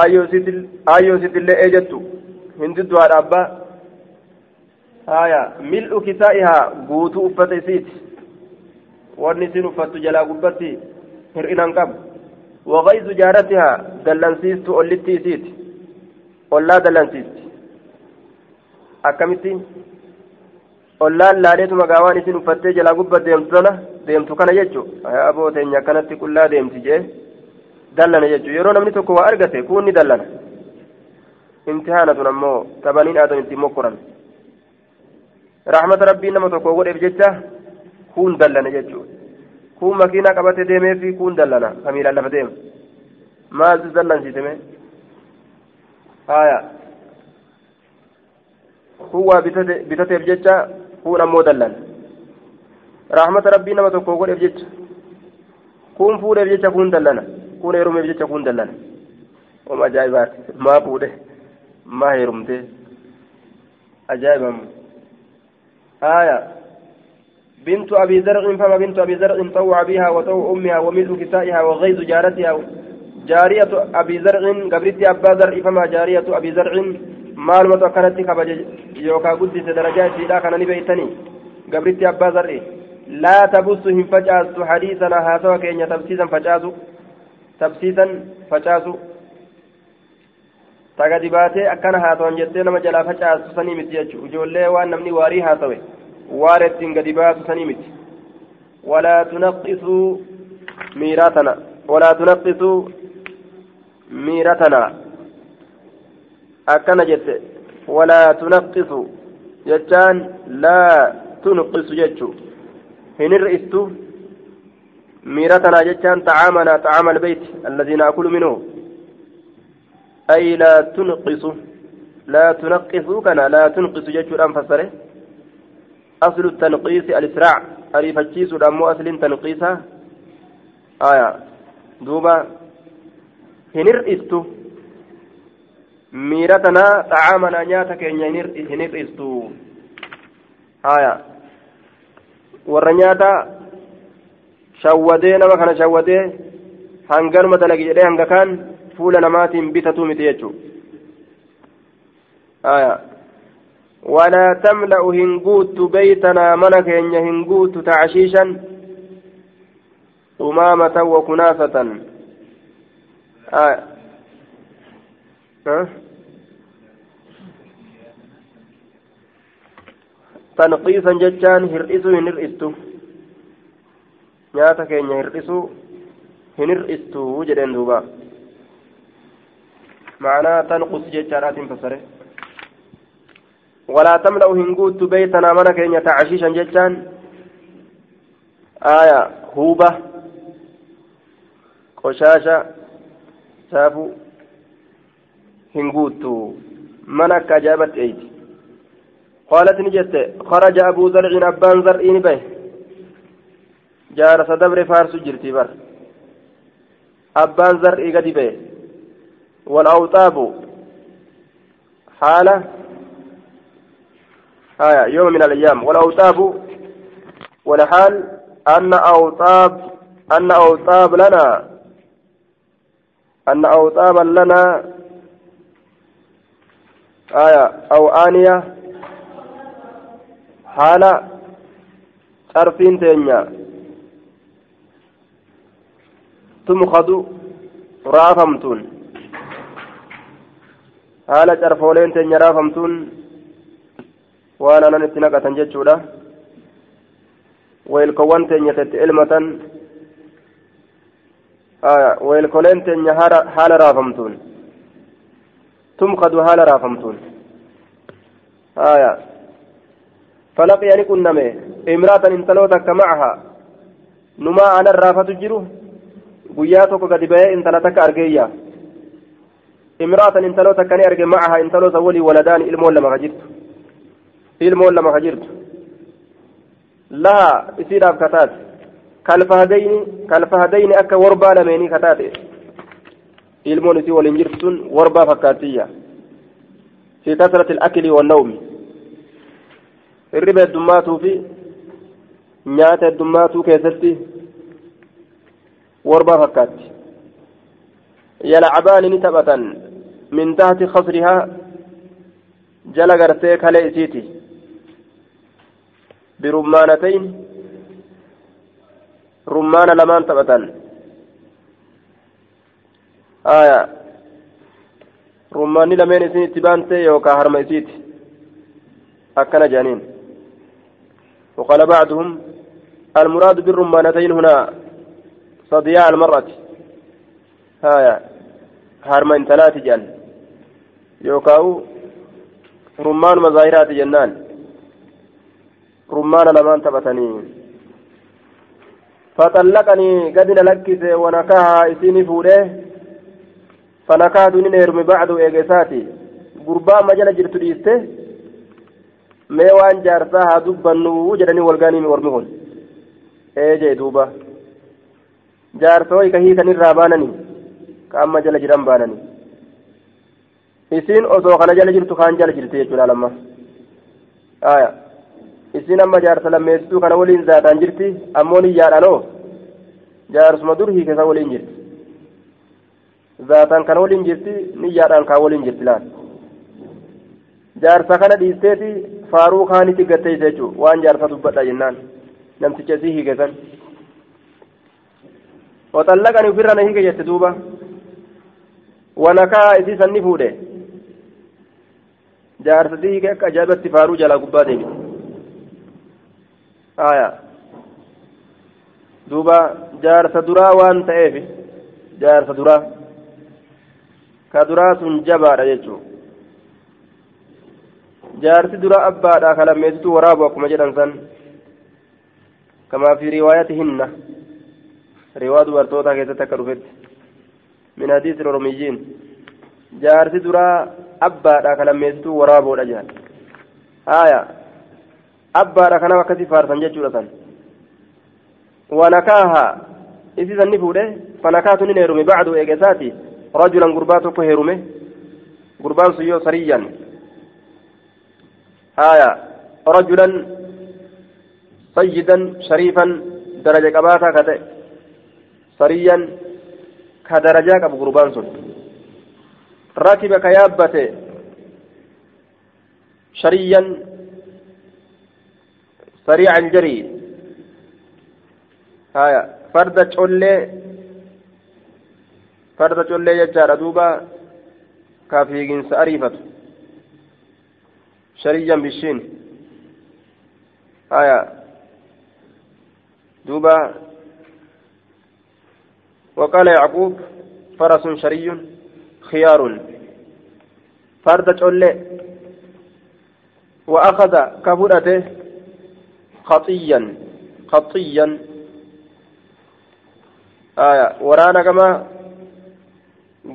aayyoo sitillee eejettu hin diddu haadha abbaa guutuu uffata isiiti wanni isin uffattu jalaa gubbatti hir'inan qabu waqayzu jaaratihaa dallansiistu ollitti isiiti ollaa dallansiisti akkamitti ollaan laaleetu magaawaan isin uffattee jalaa gubba deemtu sana deemtu kana jechu aboo teenya akkanatti qullaa deemti jee dallana jechu yeroo namni tokko waa argate kuun ni dallana imtihaanatun ammoo tabaniin aadam ittiin mokkoran rahmata rabbii nama tokko godheef jecha kuun dallana jechuudha kuun makiinaa qabatee deemee fi kuun dallana kamiilaan lafa deemu maaltu dallansiiseme haya kuun waa bitateef jecha kuun ammoo dallana rahmata rabbii nama tokko godheef jecha kuun fuudheef jecha kuun dallana kuun heerumeef jecha kuun dallana oma ajaa'ibaati maa fuudhe maa heerumte ajaa'ibamu آية. بنت أبي زرع فما بنت أبي زرع طوع بها وطوع أمها وملء كسائها وغيظ جارتها. جارية أبي زرع قبرت أبا زرع فما جارية أبي زرع مال متوكلت كبج يوكا قدس درجات سيدا كان نبيتني. قبرت أبا زرع لا تبص هم فجأس حديثنا هاتوا كين تبسيسا فجأسوا تبسيسا فجأسوا tagadi baatee akkana haasawwan jettee nama jalaa facaasu sanii miti jechuudha ijoollee waan namni waarii haasawe waan ittiin gadi baasu sanii miti walaa tunaqqisuu miiratana walaa tunaqqisuu miiratana akkana jette walaa tunaqqisu jechaan laa tunqisu jechuu hin hir'istu miiratanaa jechaan xacaamanaa xacaama albeyti alladii naakulu minhu أي لا تنقص لا تنقص كان لا تنقص جيش فسره أصل التنقيص الإسراع أريفتشيس الأمو أصل تنقيصها آية دوبا miiratanaa xacaamana nyaata keenya hin hir'istu haya warra nyaata shawwadee nama kana shawwadee hanganuma dalagi jedhee hanga kaan fuula namaatiin bitatu miti jechuudha. ولا تملأ هنقوت بيتنا منك إن هنقوت تعشيشا أمامة وكنافة آه. أه؟ تنقيصا جتان هرئسو هنرئستو نياتا كينيا هرئسو هنرئستو جدين دوبا معناه تنقص جتارات فسره ولا تملأ هنقوت بيتنا منك إن تعشيشا جتان آية هوبة. قشاشة. سافو. هنقوت. منك أجابت أيدي قالت نجت خرج أبو زرع أبان زرعين به. جار صدبر فارس جرتي بر. أبان زرع قد به. والأوطاب حالة آية يوم من الأيام. والأوطاب والحال أن أوطاب أن أوطاب لنا أن أوطابا لنا آية أو آنية حالة طرفين تينيا تمخض رافمتون. Haala carfooleen teenya raafamtuun waan anan itti naqatan jechuudha weelkowwan teenya tetti ilmatan weelkoleen teenya haala raafamtuun tumkadu haala raafamtuun haya فلقي أن كنا امرأة انتلو تك معها نما أنا الرافة جرو قياتك قد بيا انتلا تك أرقيا امرأة انتلو تكني أرقي معها انتلو سولي ولدان إلمون لما خجرت إلمون لما خجرت لها إسير كتات كالفهدين كالفهدين أكا وربا لميني كتات إلمون إسي والإنجرتون وربا فكاتية. في كثرة الأكل والنوم. الربا الدماتو في nyaata heddummaatu keessatti warba fakkaatti khasrihaa jala gartee kalee isiiti birummaanatayn rummaana lamaan taphatan aya rummaanni lameen isin itti baantee yookaa harma isiiti akkana jedhaniin وقال بعضهم المراد بالرمانتين هنا صدياء المرأة هايا هارما انتلات جان يوكاو رمان مظاهرات جنان رمان لمان تبتني فطلقني قد لكس ونكاها اسيني فوده فنكاد نيرم بعد ايجساتي غربا مجل جرت ديسته mee waan jaarsaa haa dubbannu jedhanii walgaanii warmi kun. Ee jee duuba. Jaarsooyi ka hiikan irraa baananii. Amma jala jiran baananii isiin osoo kana jala jirtu kaan jala jirti jechuudha lamma aya isiin amma jaarsa lammeessituu kana waliin zaataan jirti ammoo niyyaadhaanoo jaarsuma dur hiikesa waliin jirti zaataan kana waliin jirti niyyaadhaan kaa waliin jirti laal jaarsa kana dhiisteeti faaruu kaanitti gatteeyse jechuudha waan jaarsa dubbadha jennaan namticha isii hiikesan وطلقني فرنا هيك يتدوبا ونكا إسي سني فوده جارتي هيك أجابت فارو جلا قبا ديبت آية دوبا جارت درا وان تأيفي جارت درا كدرا سنجبا رججو jaarti dura abbaadha kalammeessitu waraabu akkuma jedhan san kamaa fi riwaayatihinna riwaa dubartootaa keessatti akka dhufetti duraa abbaadha kalammeessitu waraaboodha jedhan haya abbaadha kanaaf akkasii faarsan jechuudha san wanakaaha isi sanni fuudhe fanakaatu nin heerume bacdu eegesaati rajulan gurbaa tokko heerume gurbaan sun yoo sariyyan آية رجلا سيدا شريفا درجة قباتا كتئ سريا كدرجة أبو قربان سن. ركب كيابته شريا سريع الجري آية فرد تشولي فرد تشولي يجار دوبا كافيين سأريفته شريا بالشين آية دوبا وقال يعقوب فرس شري خيار. فرد تولي وأخذ كفرته خطيا خطيا. آية ورانا كما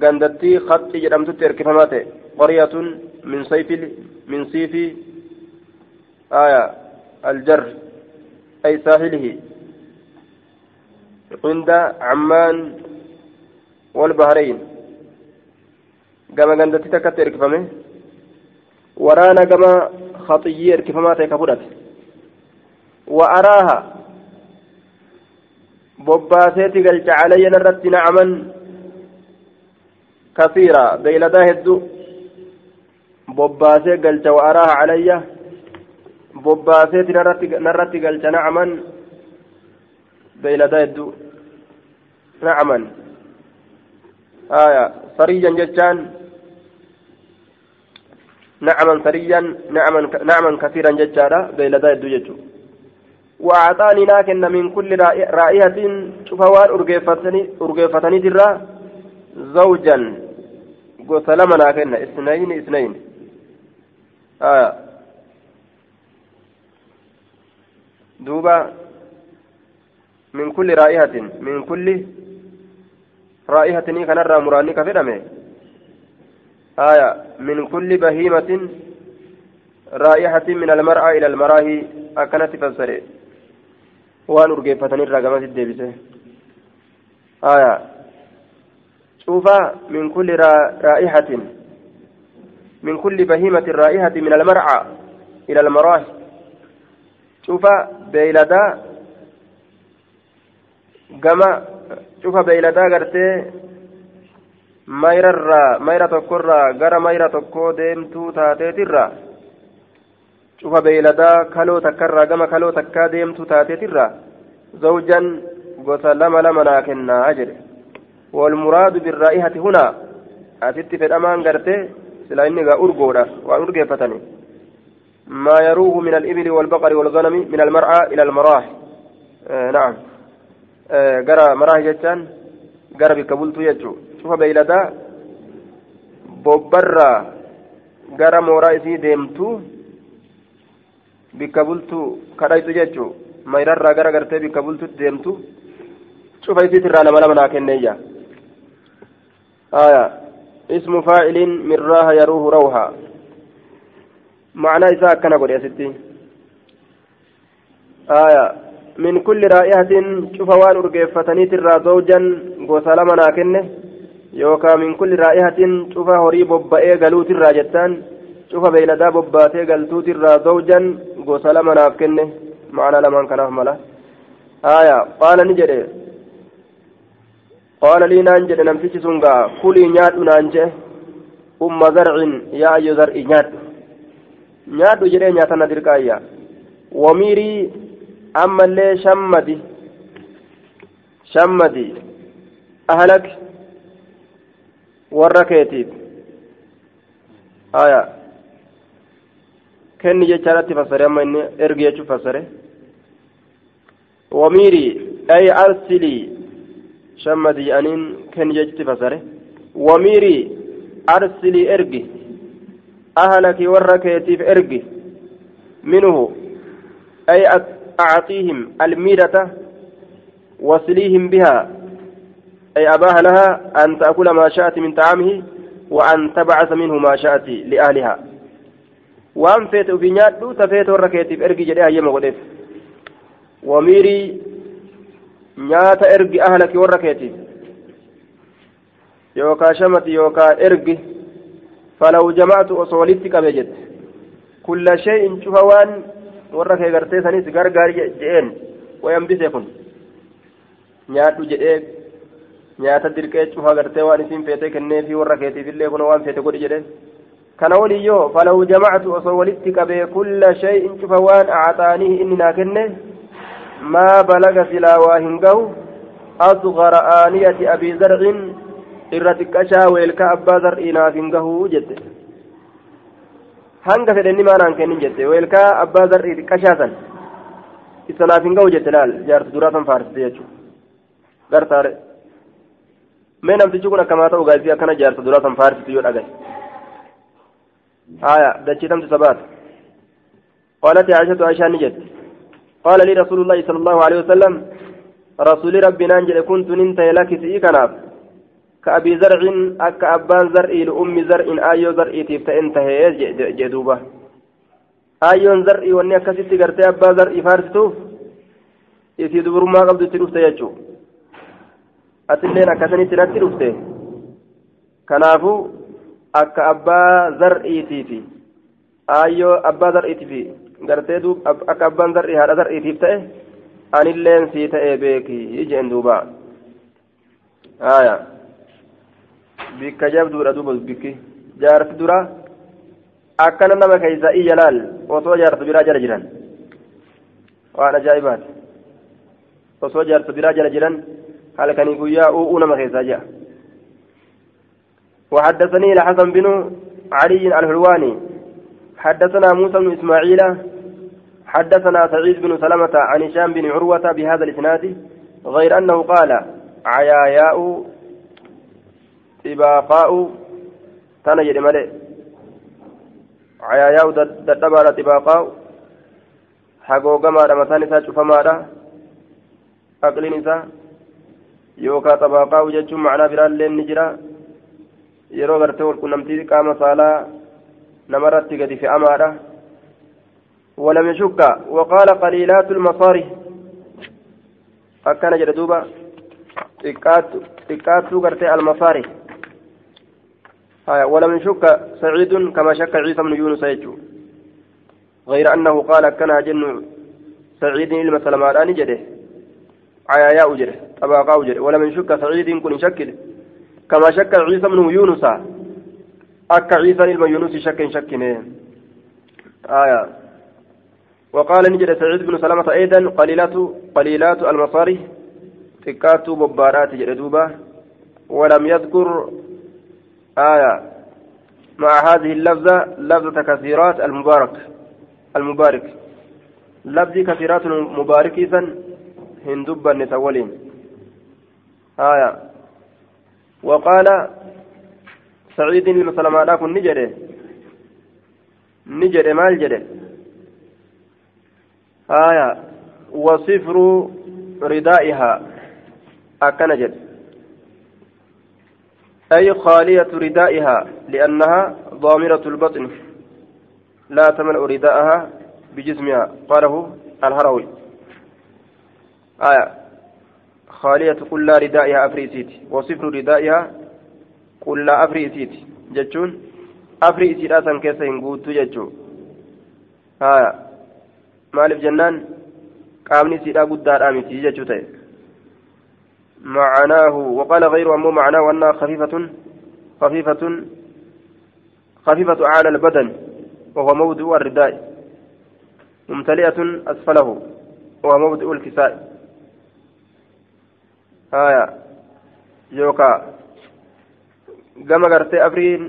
غندتي خطي جرمت تركفماته قرية من سيف من سيف آية الجر أي ساحله. عند عمان والبحرين كما غندتي تكت اركفمه ورانا كما خطيي اركفما تكفرت وأراها بوباسيتي قلت علي نرت نعما كثيرا بيلدا هدو بوباسي قلت وأراها علي بوباسي نرتي قلت نعما بيلدا هدو نعما آية. صريا جتان نعما صريا نعما نعما كثيرا جتارا بيلدا هدو جتو وأعطاني لكن من كل رائحة شفوان أرقيفتني ترى زوجا. قلت لما لكن اثنين اثنين. آه دوبا. من كل رائحة من كل رائحة كنرى مراني كفرمه آية من كل بهيمة رائحة من المرأة إلى المراهي أكنت فسره waan urgeeffatanii irraa gamasitti deebise aya cuufa min kulli raa'ihatin min kulli bahiimatin raa'ihati min almarca ila almaraahi cufa beeyladaa gama cufa beeyladaa gartee mayrarraa mayra tokkorraa gara mayra tokkoo deemtuu taateetirraa cufa beeyladaa kaloo takkarraa gama kaloo takkaa deemtu taateetirraa zawjan gosa lama lama naa kennaa jedhe والمراد بالرائحة هنا asitti fedhamaan gartee sila inni gaa urgoodha waan urgeeffatani ما يروه من الإبل والبقر والغنم من المرعى إلى المراح آه نعم آه قرى مراح jechaan قرى bakka bulti jechu شوف بيلدا بوبرا قرى مورايسي ديمتو bikka bultu kadhaytu jechuun mayrarraa gara gartee bikka bultutti deemtu cufa isiitirraa lama lama naa kenneeyya faa'iliin min raaha yaruuhu rawha macnaa isaa akkana godhe asitti aya min kulli raa'ihatin cufa waan urgeeffataniitirraa zawjan gosa lama naa kenne yookaan min kulli raa'ihatin cufa horii bobba'ee galuutirraa jettaan cufa beeyladaa bobbaatee galtuutirraa zawjan gosa lama naaf kenne ma'ana lamaan kanaaf mala aya qaala ni jedhe qaala lii naan jedhe namtichi sun gaa kulii nyaadhu naan jedhe umma zarcin yaa ayyo zar'i nyaadhu nyaadhu ammallee shammadi shammadi ahlak warra keetiif aya kenni jechaadhatti fassare amma inni ergi jechuun fassare wamiirii ay arsilii shammati jedhaniin kenni jechutti fassare wamiirii arsilii ergi ahlaki warra keetiif ergi minhu ay أعطيهم الميرة وصليهم بها أي أباها لها أن تأكل ما شاءت من طعامه وأن تبعث منه ما شاءت لأهلها waan feete ofii nyaadhu tafeete warra keetiif ergi jedhee hayyama godheef wamiirii nyaata ergi ahlaki warra keetiif yookaa shamati yookaa ergi falaw jamaatu osoo walitti qabe warra kee gartee sanis gargaari je'een wayambise kun. Nyaadhu jedhee nyaata dirqee cufa gartee waan isiin feete kenneefi warra keetiifillee kun waan feete godhi jedheen. Kana waliyyoo falahu jamactu osoo walitti qabee kulla shay'in cufa waan acaxaanihi inni naa kenne maa balaga silaa waa hin gahu asgara aaniyati abii zarcin irra xiqqashaa weelka abbaa zar'iinaaf hin gahuu jette. Hanga fedhenni maanaan kennin jette weelkaa abbaa zar'iiti qashaa san isa naaf hin gahu jette laal jaarsa duraa san faarsite jechuudha gartaare mee namtichi kun akkamaa ta'u gaazii akkana jaarsa duraa san faarsitu yoo dhagaye آية دجتمت ثبات قالت عائشة عائشة نجد قال لي رسول الله صلى الله عليه وسلم رسول ربي نانجل كنت ننتهي لك سيكناف كأبي زرع أك أبان زرع لأم زرع آيو زرع تفت انتهي جدوبة آيون زرع واني أكسيت قرتي أبا زرع فارستوف isii dubrummaa qabdutti dhufte jechuu atilleen akkasanitti natti dhufte kanaafuu akka abbaa zar'iitiifi aayyoo abbaa zar'iitiifi gartee duub akka abbaan zar'ii haadha zar'iitiif ta'e anilleen sii ta'e beeki jeen duuba aya bikka jabduudha duuba bikki jaarti dura akkana nama keeysa iyya laal osoo jaartu biraa jala jiran waan ajaa'ibaati osoo jaartu biraa jala jiran halkanii guyyaa u'uu nama keessaa ji'a وحدثني الحسن بن علي الحلواني حدثنا موسى بن إسماعيل حدثنا سعيد بن سلمة عن هشام بن عروة بهذا الإسناد غير أنه قال عياياء طباقاء تنجد ملئ عياياء ددبار طباقاء hagoogamaadha mataan isaa cufamaadha aqliin isaa yookaan xabaaqaa'u jechuun macnaa biraallee ni jira yeroo gartee walqunnamtii qaama saalaa namarratti gadi fe'amaadha ولم يشك وقال قليلات المصاري أكن جدوبا تكاتو قرتي المصاري ولم يشك سعيد كما شك عيسى بن يونس يجو. غير أنه قال كان جن سعيد إلما سلمان جده. عيايا أجره طباقا أجره ولم يشك سعيد كن شكل كما شك عيسى بن يونس. أكا عيسى إلما يونس شك شك آية وقال نجد سعيد بن سلمة أيضا قليلات قليلات المصاري تكات ببارات جردوبة ولم يذكر آية مع هذه اللفظة لفظة كثيرات المبارك المبارك. لفظ كثيرات المبارك إذن هندبا نتولين. آية. وقال سعيد بن سلمة لكن نجده نجده مال جده آية. وصفر ردائها. أكنجد أي خالية ردائها لأنها ضامرة البطن. لا تملأ رداءها بجسمها. قاله الهروي. آية. خالية كل ردائها أفريسيت وصفر ردائها كل أفريسيت جتشون. أفريسيت أسان كيسا هنقوت جتشو. آية. maaliif jennaan qaamni siidhaa guddaadhaa miti jechuu معناه وقال غيره أمه معناه أنها خفيفة خفيفة خفيفة على البدن وهو موضع الرداء ممتلئة أسفله وهو موضع الكساء. آية. يوكا. gama gartee afriin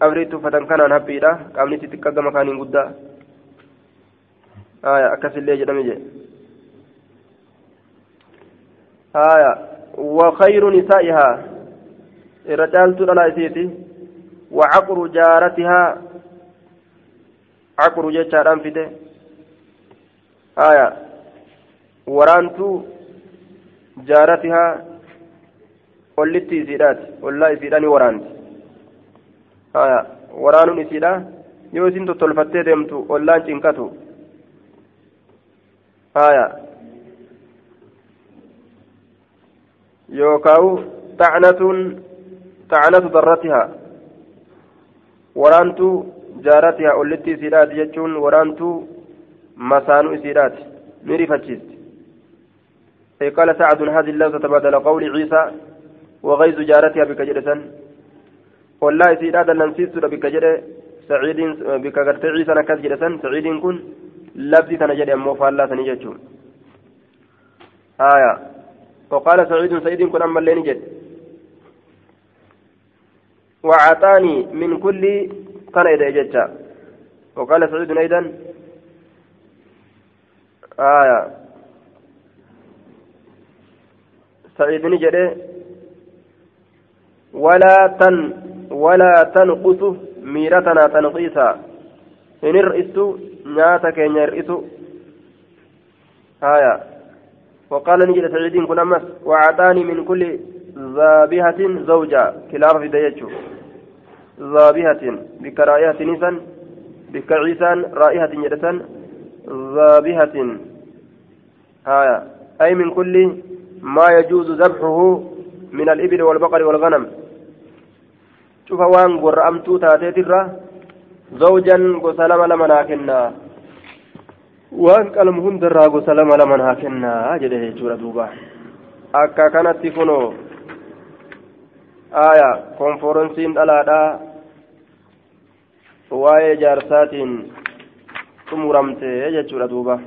afriitu fatan kanaan haphiidha qaamni xixiqqa gama kaaniin guddaa آية. أكس اللي جدمي آية. وخير نسائها الرجال تدلا إسيتي وعقر جارتها عقر جتشاران فيده آية ورانتو جارتها ollitti isiidhaati ollaa isiidhani waraanti haya waraanuun isiidha yoo isin tottolfattee deemtu ollaan cinqatu haya yookaan tacnatuun tacnatu darratihaa waraantuu jaaratihaa ollitti isiidhaati jechuun waraantuu masaanuu isiidhaati ni rifachiisti قال سعد هذه اللفظة بدل قول عيسى وغيظ جارتها بك جلسا والله سيداد ننسيس بك سعيد بك عيسى جلسا سعيد كن لفظي تنجد أمو فالله تنجد آية وقال سعيد سعيد كن أما اللي نجد وعطاني من كل كان إذا وقال سعيد أيضا. آية سعيد نجد ولا تن ولا تنقص ميرتنا تنقيسا إن الرئيس ناتك إن الرئيس آية وقال نجد سعيد كن أمس وعطاني من كل ذابحة زوجة. كلا في ديجو ذابحة بك رائحة نسان بك عيسان رائحة جدسان ذابحة. آية. أي من كل ما يجوز ذبحه من الإبل والبقر والغنم. شوف وان قرأمتو تاتيت الرا. زوجا قسلم waan qalmu hundarraa gosa lama laman haa kennaa jedhe jechuudha duuba akka kanatti kunoo aayaa konforonsiin dhalaadhaa waa'ee jaarsaatiin xumuramte jechuudha duuba